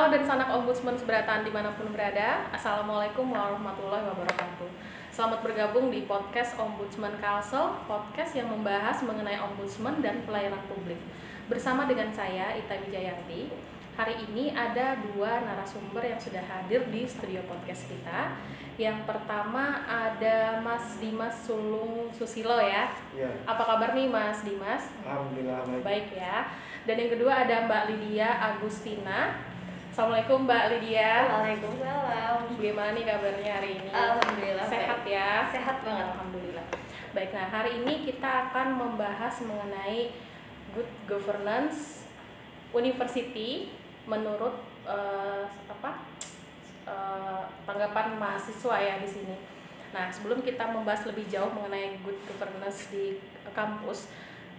Halo dari sanak ombudsman seberatan di mana pun berada Assalamualaikum warahmatullahi wabarakatuh Selamat bergabung di podcast Ombudsman Kalsel Podcast yang membahas mengenai ombudsman dan pelayanan publik Bersama dengan saya Ita Wijayanti Hari ini ada dua narasumber yang sudah hadir di studio podcast kita Yang pertama ada Mas Dimas Sulung Susilo ya Ya, Apa kabar nih Mas Dimas? alhamdulillah baik. Baik ya. Dan yang kedua ada Mbak Lydia Agustina. Assalamualaikum Mbak Lydia. Waalaikumsalam. Bagaimana nih kabarnya hari ini? Alhamdulillah Sehat baik. ya? Sehat banget. Alhamdulillah. Baik, nah hari ini kita akan membahas mengenai good governance university menurut eh, apa eh, tanggapan mahasiswa ya di sini. Nah, sebelum kita membahas lebih jauh mengenai good governance di kampus,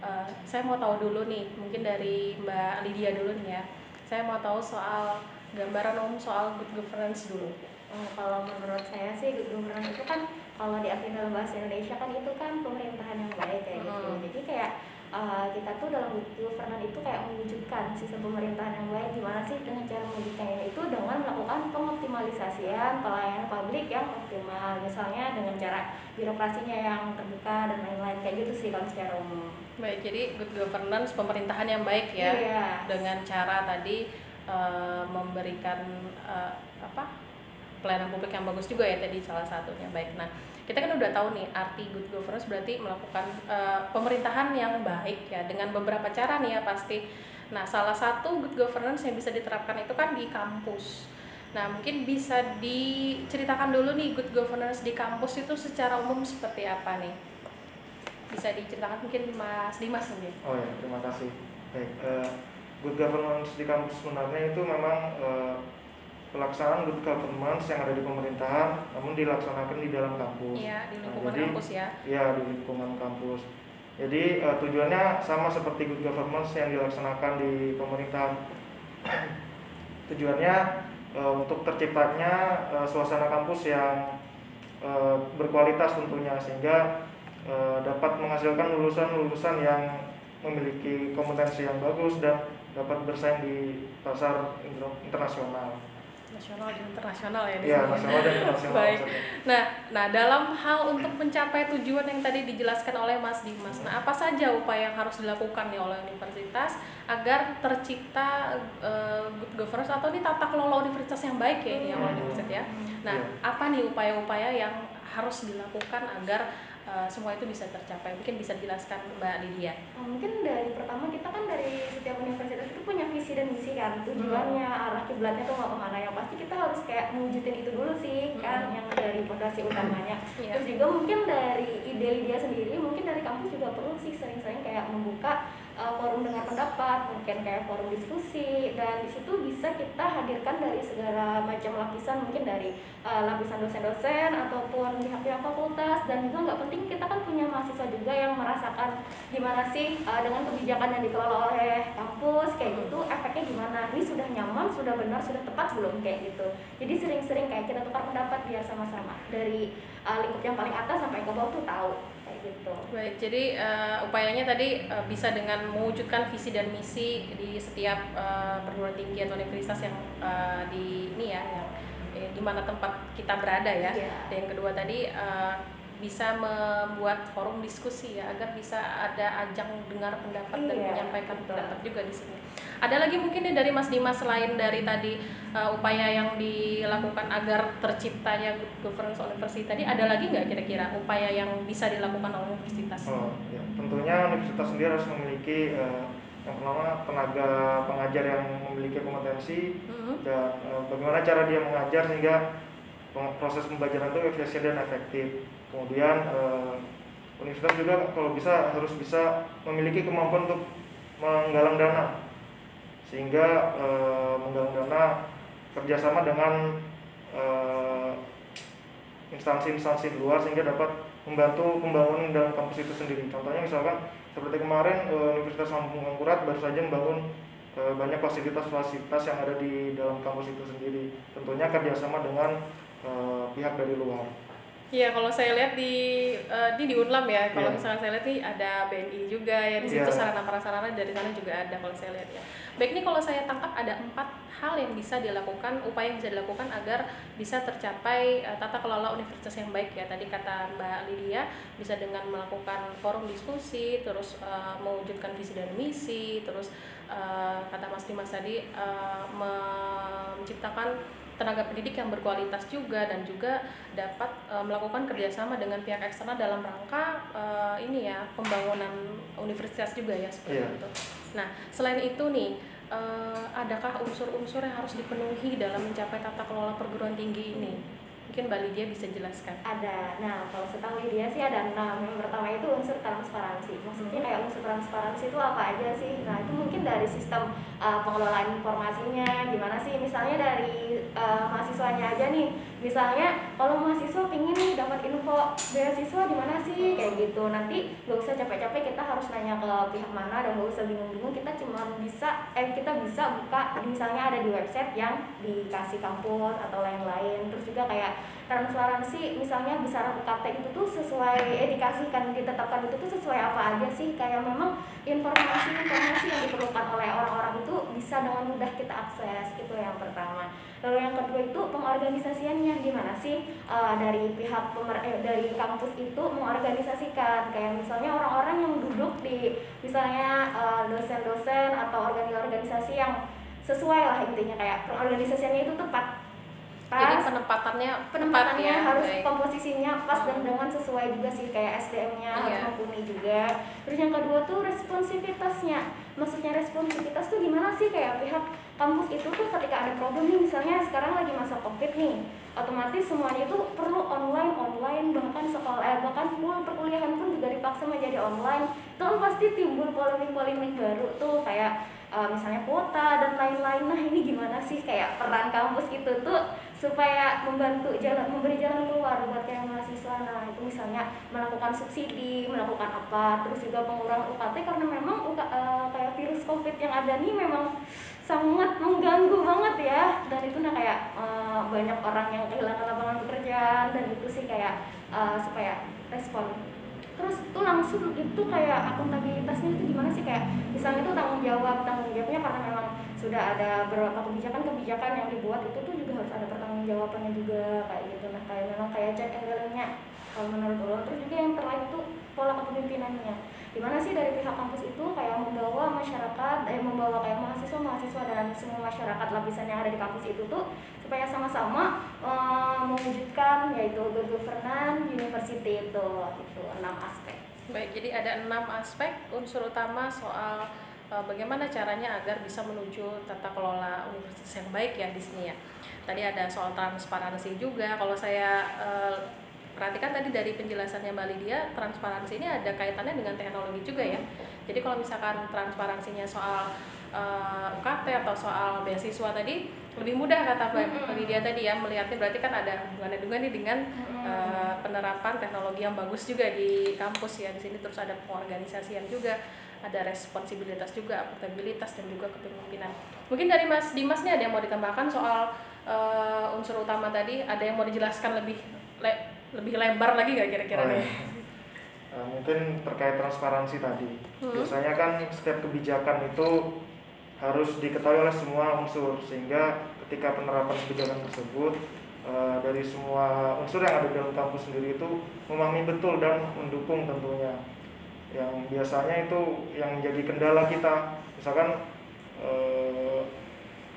eh, saya mau tahu dulu nih, mungkin dari Mbak Lydia dulu nih ya. Saya mau tahu soal gambaran umum soal good governance dulu. Hmm, kalau menurut saya sih good governance itu kan kalau diartikan dalam bahasa Indonesia kan itu kan pemerintahan yang baik kayak gitu. Hmm. Jadi kayak uh, kita tuh dalam governance itu kayak mewujudkan sistem pemerintahan yang baik gimana sih dengan cara mewujudkannya itu dengan melakukan pengoptimalisasian pelayanan publik yang optimal misalnya dengan cara birokrasinya yang terbuka dan lain-lain kayak gitu sih kalau secara umum. Baik, jadi good governance pemerintahan yang baik ya. Iya. Dengan cara tadi eh, memberikan eh, apa? pelayanan publik yang bagus juga ya tadi salah satunya. Baik. Nah, kita kan udah tahu nih arti good governance berarti melakukan eh, pemerintahan yang baik ya dengan beberapa cara nih ya pasti. Nah, salah satu good governance yang bisa diterapkan itu kan di kampus. Nah, mungkin bisa diceritakan dulu nih good governance di kampus itu secara umum seperti apa nih? Bisa diceritakan mungkin Mas Dimas mungkin. Oh ya, terima kasih. Baik, eh, good governance di kampus sebenarnya itu memang eh, pelaksanaan good governance yang ada di pemerintahan, namun dilaksanakan di dalam kampus. Iya, di Nah, lingkungan jadi- kampus ya. Ya, di lingkungan kampus. Jadi eh, tujuannya sama seperti good governance yang dilaksanakan di pemerintahan. tujuannya eh, untuk terciptanya eh, suasana kampus yang eh, berkualitas tentunya sehingga eh, dapat menghasilkan lulusan-lulusan yang memiliki kompetensi yang bagus dan dapat bersaing di pasar inter- internasional. Nasional dan internasional ya Ya, sini. nasional dan internasional. Baik. Nah, nah dalam hal untuk mencapai tujuan yang tadi dijelaskan oleh Mas Dimas, nah apa saja upaya yang harus dilakukan nih oleh universitas agar tercipta eh, good governance atau ini tata kelola universitas yang baik ya ini yang oleh Hmm. universitas ya. Nah, Iya. apa nih upaya-upaya yang harus dilakukan agar eh, semua itu bisa tercapai? Mungkin bisa dijelaskan Mbak Lydia. Oh, mungkin dari pertama kita kan dari setiap universitas itu punya visi dan misi kan tujuannya arah kiblatnya tuh mau ke mana yang pasti kita harus kayak mewujudin itu dulu sih kan Hmm. yang dari fondasi utamanya Iya. terus juga mungkin dari ide dia sendiri mungkin dari kampus juga perlu sih sering-sering kayak membuka uh, forum dengar pendapat mungkin kayak forum diskusi dan di situ bisa kita hadirkan dari segala macam lapisan mungkin dari uh, lapisan dosen-dosen ataupun pihak-pihak fakultas dan juga nggak penting kita kan punya mahasiswa juga yang merasakan gimana sih uh, dengan kebijakan yang dikelola oleh kampus kayak gitu efeknya gimana? Ini sudah nyaman sudah benar sudah tepat belum? Kayak gitu. Jadi sering-sering kayak kita tukar pendapat biar sama-sama dari uh, lingkup yang paling atas sampai ke bawah tuh tahu gitu Baik, jadi eh, upayanya tadi eh, bisa dengan mewujudkan visi dan misi di setiap eh, perguruan tinggi atau universitas yang eh, di ini ya, yang eh, di mana tempat kita berada ya. Iya. Dan yang kedua tadi eh, bisa membuat forum diskusi ya agar bisa ada ajang dengar pendapat dan Iya, menyampaikan betul. pendapat juga di sini. Ada lagi mungkin nih dari Mas Dimas selain dari tadi eh, upaya yang dilakukan agar terciptanya good governance university tadi ada lagi nggak kira-kira upaya yang bisa dilakukan oleh universitas? Oh, ya. Tentunya universitas sendiri harus memiliki eh, yang pertama tenaga pengajar yang memiliki kompetensi Mhm. dan eh, bagaimana cara dia mengajar sehingga proses pembelajaran itu efisien dan efektif. Kemudian eh, universitas juga kalau bisa harus bisa memiliki kemampuan untuk menggalang dana sehingga eh, menggalang dana kerjasama dengan eh, instansi-instansi di luar sehingga dapat membantu pembangunan dalam kampus itu sendiri. Contohnya misalkan seperti kemarin eh, Universitas Lampung Angkurat baru saja membangun eh, banyak fasilitas-fasilitas yang ada di dalam kampus itu sendiri. Tentunya kerjasama dengan eh, pihak dari luar. Iya, kalau saya lihat di eh, di di Unlam ya, kalau Iya. misalnya saya lihat nih ada BNI juga ya di situ Iya. sarana prasarana dari sana juga ada kalau saya lihat ya. Baik ini kalau saya tangkap ada empat hal yang bisa dilakukan, upaya yang bisa dilakukan agar bisa tercapai eh, tata kelola universitas yang baik ya. Tadi kata Mbak Lydia bisa dengan melakukan forum diskusi, terus eh, mewujudkan visi dan misi, terus eh, kata Mas Dimas tadi eh, menciptakan tenaga pendidik yang berkualitas juga dan juga dapat eh, melakukan kerjasama dengan pihak eksternal dalam rangka eh, ini ya pembangunan universitas juga ya seperti Iya. itu. Nah selain itu nih eh, adakah unsur-unsur yang harus dipenuhi dalam mencapai tata kelola perguruan tinggi ini? Mungkin Mbak Lydia bisa jelaskan. ada nah kalau setahu dia sih ada enam yang pertama itu unsur transparansi maksudnya kayak unsur transparansi itu apa aja sih nah itu mungkin dari sistem uh, pengelolaan informasinya. Gimana sih? Misalnya dari uh, mahasiswanya aja nih. Misalnya kalau mahasiswa pingin nih dapat info beasiswa di mana sih? Kayak gitu. Nanti gak usah capek-capek kita harus nanya ke pihak mana dan gak usah bingung-bingung. Kita cuma bisa eh kita bisa buka misalnya ada di website yang dikasih kampus atau lain-lain. Terus juga kayak transparansi misalnya besaran UKT itu tuh sesuai eh dikasihkan ditetapkan itu tuh sesuai apa aja sih? Kayak memang informasi-informasi yang diperlukan oleh orang-orang itu bisa dengan mudah kita akses itu yang pertama. Lalu yang kedua itu pengorganisasiannya gimana sih Eh, dari pihak pemer eh, dari kampus itu mengorganisasikan? Kayak misalnya orang-orang yang duduk di misalnya eh, dosen-dosen atau organisasi yang sesuai lah intinya. Kayak organisasinya itu tepat Jadi pas penempatannya penempatannya tepat ya, harus baik. komposisinya pas dan Hmm. dengan sesuai juga sih kayak SDM-nya harus Iya. mumpuni juga. Terus yang kedua tuh responsivitasnya. Maksudnya responsivitas tuh gimana sih kayak pihak kampus itu tuh ketika ada problem nih misalnya sekarang lagi masa Covid nih, otomatis semuanya itu perlu online online bahkan sekolah eh, bahkan full perkuliahan pun juga dipaksa menjadi online. Itu kan pasti timbul polemik-polemik baru tuh kayak eh, misalnya kuota dan lain-lain. Nah, ini gimana sih kayak peran kampus itu tuh supaya membantu jalan memberi jalan keluar buat kayak mahasiswa nah itu misalnya melakukan subsidi melakukan apa terus juga pengurangan UKT karena memang UK, eh, kayak virus covid yang ada nih memang sangat mengganggu banget ya. Dan itu nah kayak eh, banyak orang yang kehilangan lapangan pekerjaan dan itu sih kayak eh, supaya respon terus itu langsung itu kayak akuntabilitasnya itu gimana sih? Kayak misalnya itu tanggung jawab tanggung jawabnya karena memang sudah ada beberapa kebijakan-kebijakan yang dibuat itu tuh juga harus ada pertanggungjawabannya juga kayak gitu. Nah kayak memang kayak check and balance-nya kalau menurut lo. Terus juga yang terakhir itu pola kepemimpinannya gimana sih dari pihak kampus itu kayak membawa masyarakat eh membawa kayak mahasiswa mahasiswa dan semua masyarakat lapisan yang ada di kampus itu tuh supaya sama-sama eh, mewujudkan yaitu good governance university itu itu enam aspek Baik, jadi ada enam aspek unsur utama soal uh, bagaimana caranya agar bisa menuju tata kelola universitas yang baik ya di sini ya. Tadi ada soal transparansi juga. Kalau saya uh, perhatikan tadi dari penjelasannya Mbak Lydia, transparansi ini ada kaitannya dengan teknologi juga ya. Jadi kalau misalkan transparansinya soal uh, UKT atau soal beasiswa tadi lebih mudah kata Mbak Mm-mm. Lydia tadi ya melihatnya. Berarti kan ada hubungannya juga nih dengan uh, penerapan teknologi yang bagus juga di kampus ya. Di sini terus ada pengorganisasian juga ada responsibilitas juga akuntabilitas dan juga kepemimpinan. Mungkin dari Mas Dimas nih ada yang mau ditambahkan soal uh, unsur utama tadi? Ada yang mau dijelaskan lebih le- lebih lebar lagi nggak kira-kira Oh, nih. Eh, mungkin terkait transparansi tadi. Hmm. Biasanya kan setiap kebijakan itu harus diketahui oleh semua unsur sehingga ketika penerapan kebijakan tersebut eh, dari semua unsur yang ada di dalam kampus sendiri itu memahami betul dan mendukung tentunya. Yang biasanya itu yang menjadi kendala kita, misalkan eh,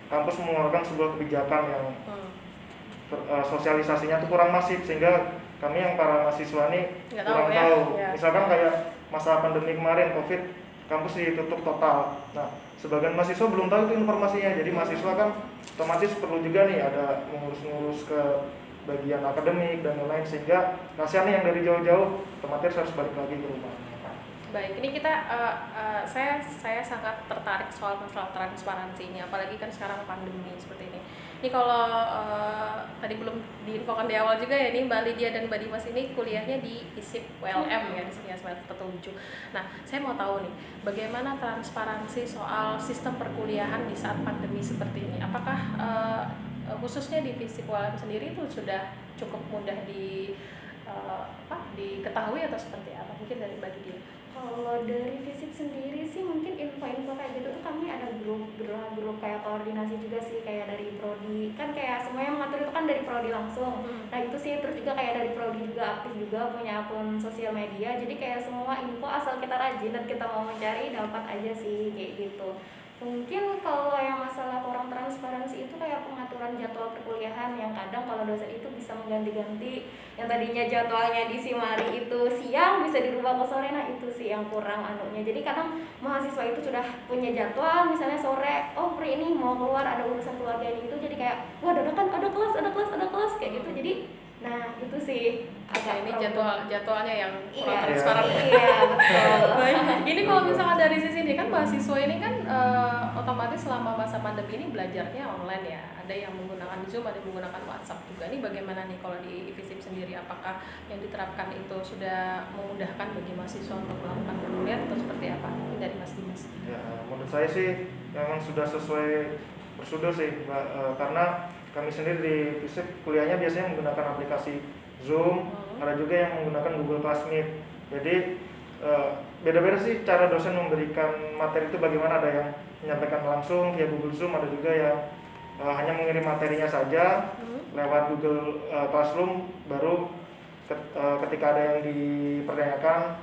kampus mengeluarkan sebuah kebijakan yang Hmm, ter- eh, sosialisasinya tuh kurang masif sehingga kami yang para mahasiswa ini Nggak tahu kurang ya. tahu. Ya. Misalkan kayak masa pandemi kemarin COVID, kampus ditutup total. Nah, sebagian mahasiswa belum tahu itu informasinya. Jadi mahasiswa kan otomatis perlu juga nih ada mengurus-ngurus ke bagian akademik dan lain-lain sehingga kasihan nih yang dari jauh-jauh otomatis harus balik lagi ke rumah. Baik, ini kita uh, uh, saya saya sangat tertarik soal masalah transparansinya, apalagi kan sekarang pandemi seperti ini. Ini kalau uh, tadi belum diinfokan di awal juga ya, ini Mbak Lydia dan Mbak Dimas ini kuliahnya di ISIP WLM ya di sini ya semester 7. Nah, saya mau tahu nih, bagaimana transparansi soal sistem perkuliahan di saat pandemi seperti ini? Apakah uh, khususnya di FISIP WLM sendiri itu sudah cukup mudah di uh, apa diketahui atau seperti apa mungkin dari bagi dia Kalau dari fisip sendiri sih mungkin info-info kayak gitu tuh kami ada grup grup grup kayak koordinasi juga sih kayak dari prodi kan kayak semuanya mengatur itu kan dari prodi langsung. Hmm. Nah itu sih terus juga kayak dari prodi juga aktif juga punya akun sosial media jadi kayak semua info asal kita rajin dan kita mau mencari dapat aja sih kayak gitu. Mungkin kalau yang masalah kurang transparansi itu kayak pengaturan jadwal perkuliahan yang kadang kalau dosen itu bisa mengganti-ganti. Yang tadinya jadwalnya di Simari itu siang bisa dirubah ke sore. Nah itu sih yang kurang anunya. Jadi kadang mahasiswa itu sudah punya jadwal misalnya sore oh free ini mau keluar ada urusan keluarga ini itu jadi kayak wah dadakan ada kelas ada kelas ada kelas. Kayak gitu. Jadi nah itu sih. Agak ini jadwal jadwalnya yang kurang iya transparan iya betul. Baik. ini kalau misalkan dari sisi ini kan mahasiswa ini kan eh, otomatis selama masa pandemi ini belajarnya online ya. Ada yang menggunakan zoom ada yang menggunakan whatsapp juga. Ini bagaimana nih kalau di FISIP sendiri? Apakah yang diterapkan itu sudah memudahkan bagi mahasiswa untuk melakukan kuliah atau seperti apa? Ini dari mas Dimas. Ya, menurut saya sih memang sudah sesuai prosedur sih, Mbak. Eh, karena kami sendiri di FISIP kuliahnya biasanya menggunakan aplikasi Zoom, Hmm. ada juga yang menggunakan Google Classmeet. Jadi eh, beda-beda sih cara dosen memberikan materi itu bagaimana ada yang menyampaikan langsung via Google Zoom, ada juga yang eh, hanya mengirim materinya saja Hmm. lewat Google eh, Classroom baru ket- ketika ada yang dipertanyakan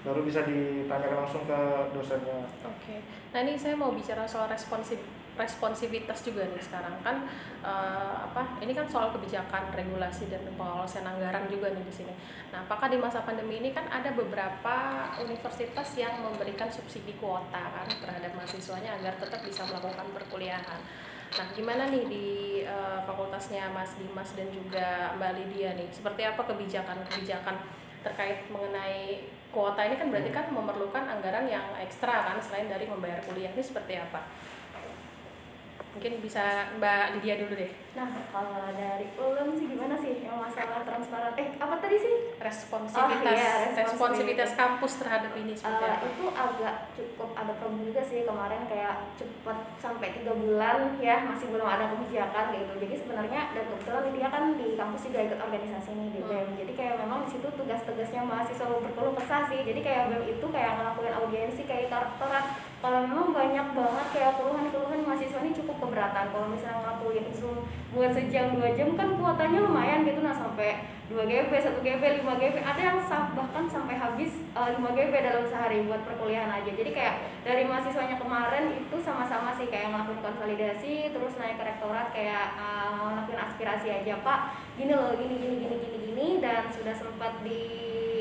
baru bisa ditanyakan langsung ke dosennya. Oke, nah ini saya mau bicara soal responsif responsivitas juga nih sekarang kan eh, apa ini kan soal kebijakan regulasi dan pengawasan anggaran juga nih di sini. Nah, apakah di masa pandemi ini kan ada beberapa universitas yang memberikan subsidi kuota kan terhadap mahasiswanya agar tetap bisa melakukan perkuliahan. Nah, gimana nih di eh, fakultasnya Mas Dimas dan juga Mbak Lydia nih? Seperti apa kebijakan-kebijakan terkait mengenai kuota ini kan berarti kan memerlukan anggaran yang ekstra kan selain dari membayar kuliah ini seperti apa? Mungkin bisa Mbak Lydia dulu deh. nah kalau dari ulum sih gimana sih yang masalah transparan eh apa tadi sih Responsivitas, Oh, iya, responsivitas responsivitas. kampus terhadap ini seperti Eh, apa? itu agak cukup ada problem juga sih kemarin kayak cepat sampai tiga bulan ya masih belum ada kebijakan gitu jadi sebenarnya dan kebetulan dia kan di kampus juga ikut organisasi nih di Hmm. BEM jadi kayak memang di situ tugas-tugasnya mahasiswa berkeluh kesah sih jadi kayak BEM itu kayak ngelakuin audiensi kayak karakterat kalau memang banyak banget kayak keluhan-keluhan mahasiswa ini cukup keberatan. Kalau misalnya ngelakuin zoom buat sejam dua jam kan kuotanya lumayan gitu. Nah sampai 2 GB, 1 GB, 5 GB ada yang bahkan sampai habis uh, 5 GB dalam sehari buat perkuliahan aja. Jadi kayak dari mahasiswanya kemarin itu sama-sama sih kayak ngelakuin konsolidasi terus naik ke rektorat kayak uh, ngelakuin aspirasi aja pak gini loh gini gini gini gini gini dan sudah sempat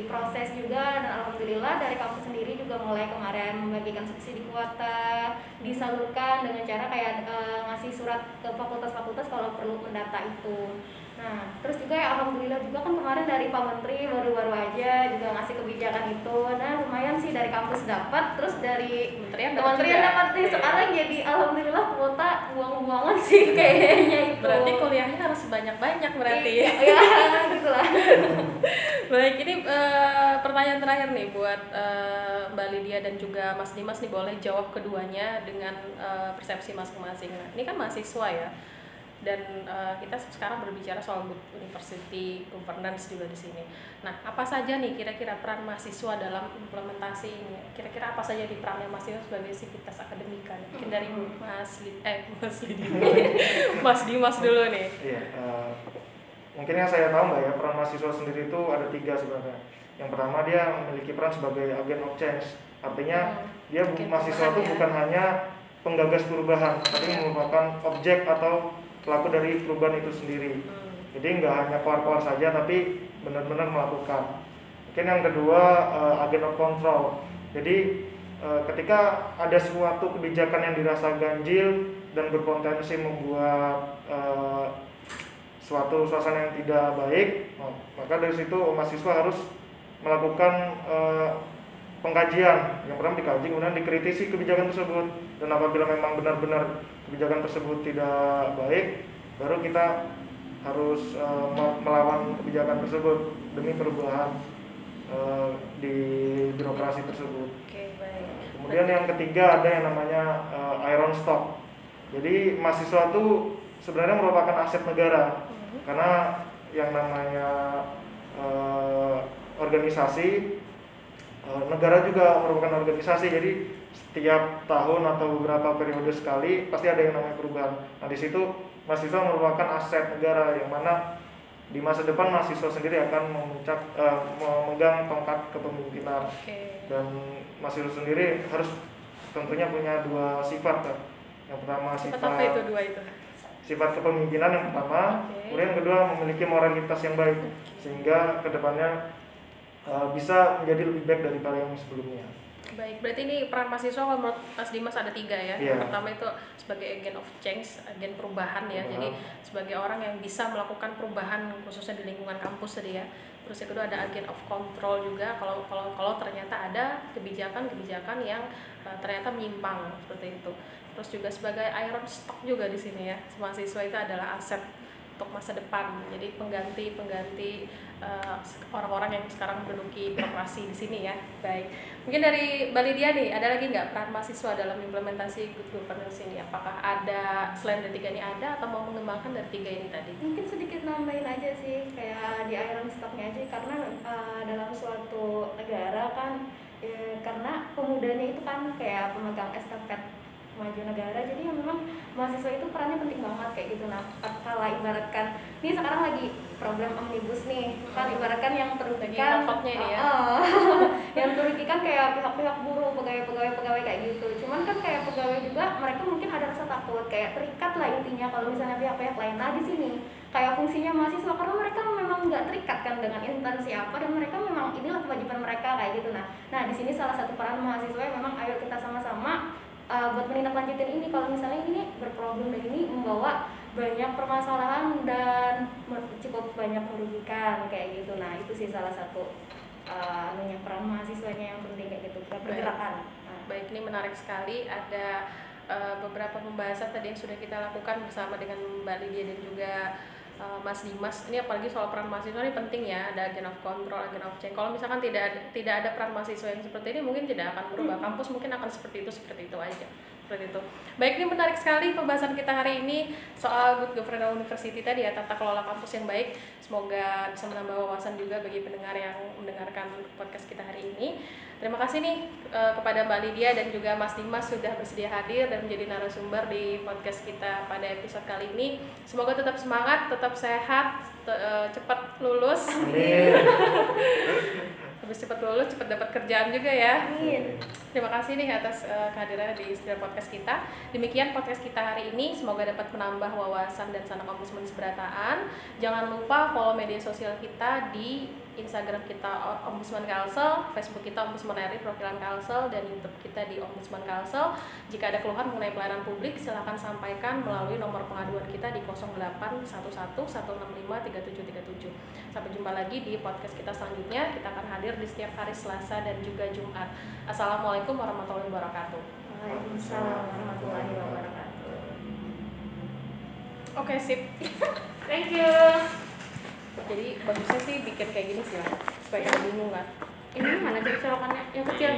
diproses juga dan alhamdulillah dari kampus sendiri juga mulai kemarin membagikan subsidi kuota disalurkan dengan cara kayak uh, ngasih surat ke fakultas-fakultas kalau perlu mendata itu Nah, terus juga ya alhamdulillah juga kan kemarin dari Pak Menteri baru-baru aja juga ngasih kebijakan itu. Nah, lumayan sih dari kampus dapat, terus dari Kementerian dapat juga. dapat nih. Oke. Sekarang jadi alhamdulillah kuota buang-buangan sih kayaknya itu. Berarti kuliahnya harus banyak-banyak berarti. Iya, ya, gitu lah. Baik, ini eh, pertanyaan terakhir nih buat eh, Mbak Lydia dan juga Mas Dimas nih boleh jawab keduanya dengan eh, persepsi masing-masing. Nah, ini kan mahasiswa ya. Dan eh, kita sekarang berbicara soal university governance juga di sini. Nah, apa saja nih kira-kira peran mahasiswa dalam implementasi ini? Kira-kira apa saja di perannya mahasiswa sebagai sivitas akademika? nih? Mungkin dari Mas Lid eh Mas Lydia. Mas Dimas dulu nih. Iya, eh, mungkin yang saya tahu mbak ya peran mahasiswa sendiri itu ada tiga sebenarnya. Yang pertama dia memiliki peran sebagai agen of change, artinya Hmm, dia bu- mahasiswa itu ya. bukan hanya penggagas perubahan, tapi merupakan objek atau pelaku dari perubahan itu sendiri. Hmm. Jadi nggak hanya keluar-keluar saja, tapi benar-benar melakukan. Mungkin yang kedua eh, agen of control. Jadi eh, ketika ada suatu kebijakan yang dirasa ganjil dan berpotensi membuat eh, suatu suasana yang tidak baik, oh, maka dari situ mahasiswa harus melakukan eh, pengkajian. Yang pertama dikaji kemudian dikritisi kebijakan tersebut. Dan apabila memang benar-benar kebijakan tersebut tidak baik baru kita harus eh, me- melawan kebijakan tersebut demi perubahan eh, di birokrasi tersebut. Oke, baik. kemudian yang ketiga ada yang namanya eh, iron stock. Jadi mahasiswa itu sebenarnya merupakan aset negara. Karena yang namanya eh, organisasi eh, negara juga merupakan organisasi. Jadi setiap tahun atau beberapa periode sekali pasti ada yang namanya perubahan. Nah di situ mahasiswa merupakan aset negara yang mana di masa depan mahasiswa sendiri akan memuncak eh, memegang tongkat kepemimpinan. Oke. Dan mahasiswa sendiri harus tentunya punya dua sifat kan. Yang pertama sifat sifat apa itu dua itu sifat kepemimpinan yang pertama, Oke. kemudian yang kedua memiliki moralitas yang baik sehingga ke depannya uh, bisa menjadi lebih baik daripada yang sebelumnya. Baik, berarti ini peran mahasiswa kalau menurut Mas Dimas ada tiga ya. Yang pertama itu sebagai agent of change, agen perubahan ya. Perubahan. Jadi sebagai orang yang bisa melakukan perubahan khususnya di lingkungan kampus tadi ya. Terus yang kedua ada agen of control juga kalau kalau kalau ternyata ada kebijakan-kebijakan yang uh, ternyata menyimpang seperti itu. Terus juga sebagai iron stock juga di sini ya. Mahasiswa itu adalah aset untuk masa depan. Jadi pengganti-pengganti uh, orang-orang yang sekarang menduduki birokrasi di sini ya. Baik. Mungkin dari Mbak Lydia nih, ada lagi nggak peran mahasiswa dalam implementasi good governance ini? Apakah ada selain dari tiga ini ada atau mau mengembangkan dari tiga ini tadi? mungkin sedikit nambahin aja sih kayak di iron stocknya aja karena uh, dalam suatu negara kan eh, karena pemudanya itu kan kayak pemegang estafet maju negara jadi ya memang mahasiswa itu perannya penting banget kayak gitu. Nah kalau ibaratkan ini sekarang lagi problem omnibus nih kan ibaratkan yang ini ya. Oh, yang terugikan kayak pihak-pihak buruh pegawai-pegawai pegawai kayak gitu. Cuman kan kayak pegawai juga mereka mungkin ada rasa takut kayak terikat lah intinya kalau misalnya pihak-pihak lain nah di sini kayak fungsinya mahasiswa karena mereka memang nggak terikat kan dengan instansi apa dan mereka memang inilah kewajiban mereka kayak gitu. Nah nah di sini salah satu peran mahasiswa yang memang ayo kita sama-sama uh, buat menindaklanjutin ini kalau misalnya ini berproblem dan ini membawa banyak permasalahan dan cukup banyak merugikan kayak gitu. Nah itu sih salah satu uh, anunya peran mahasiswanya yang penting kayak gitu. Pergerakan. Nah, Baik, ini menarik sekali. Ada uh, beberapa pembahasan tadi yang sudah kita lakukan bersama dengan Mbak Lydia dan juga uh, Mas Dimas. Ini apalagi soal peran mahasiswa ini penting ya. Ada agen of control, agen of change. Kalau misalkan tidak tidak ada peran mahasiswa yang seperti ini, mungkin tidak akan berubah. Kampus mungkin akan seperti itu, seperti itu aja. Seperti itu. Baik, ini menarik sekali pembahasan kita hari ini soal Good Governance University tadi ya, tata kelola kampus yang baik. Semoga bisa menambah wawasan juga bagi pendengar yang mendengarkan podcast kita hari ini. Terima kasih nih eh, kepada Mbak Lydia dan juga Mas Dimas sudah bersedia hadir dan menjadi narasumber di podcast kita pada episode kali ini. Semoga tetap semangat, tetap sehat, te- eh, cepat lulus. Amin. Habis cepat lulus, cepat dapat kerjaan juga ya. amin Terima kasih nih atas eh, kehadirannya di setiap podcast kita. Demikian podcast kita hari ini. Semoga dapat menambah wawasan dan sanak ombudsman seberataan. Jangan lupa follow media sosial kita di Instagram kita Ombudsman Kalsel, Facebook kita Ombudsman RI Perwakilan Kalsel, dan YouTube kita di Ombudsman Kalsel. Jika ada keluhan mengenai pelayanan publik, silahkan sampaikan melalui nomor pengaduan kita di 0811-165-3737. Sampai jumpa lagi di podcast kita selanjutnya. Kita akan hadir di setiap hari Selasa dan juga Jumat. Assalamualaikum warahmatullahi wabarakatuh. Waalaikumsalam warahmatullahi wabarakatuh Oke, sip. Thank you. Jadi bagusnya sih bikin kayak gini sih lah, supaya nggak bingung kan. Ini mana cari colokannya yang kecil?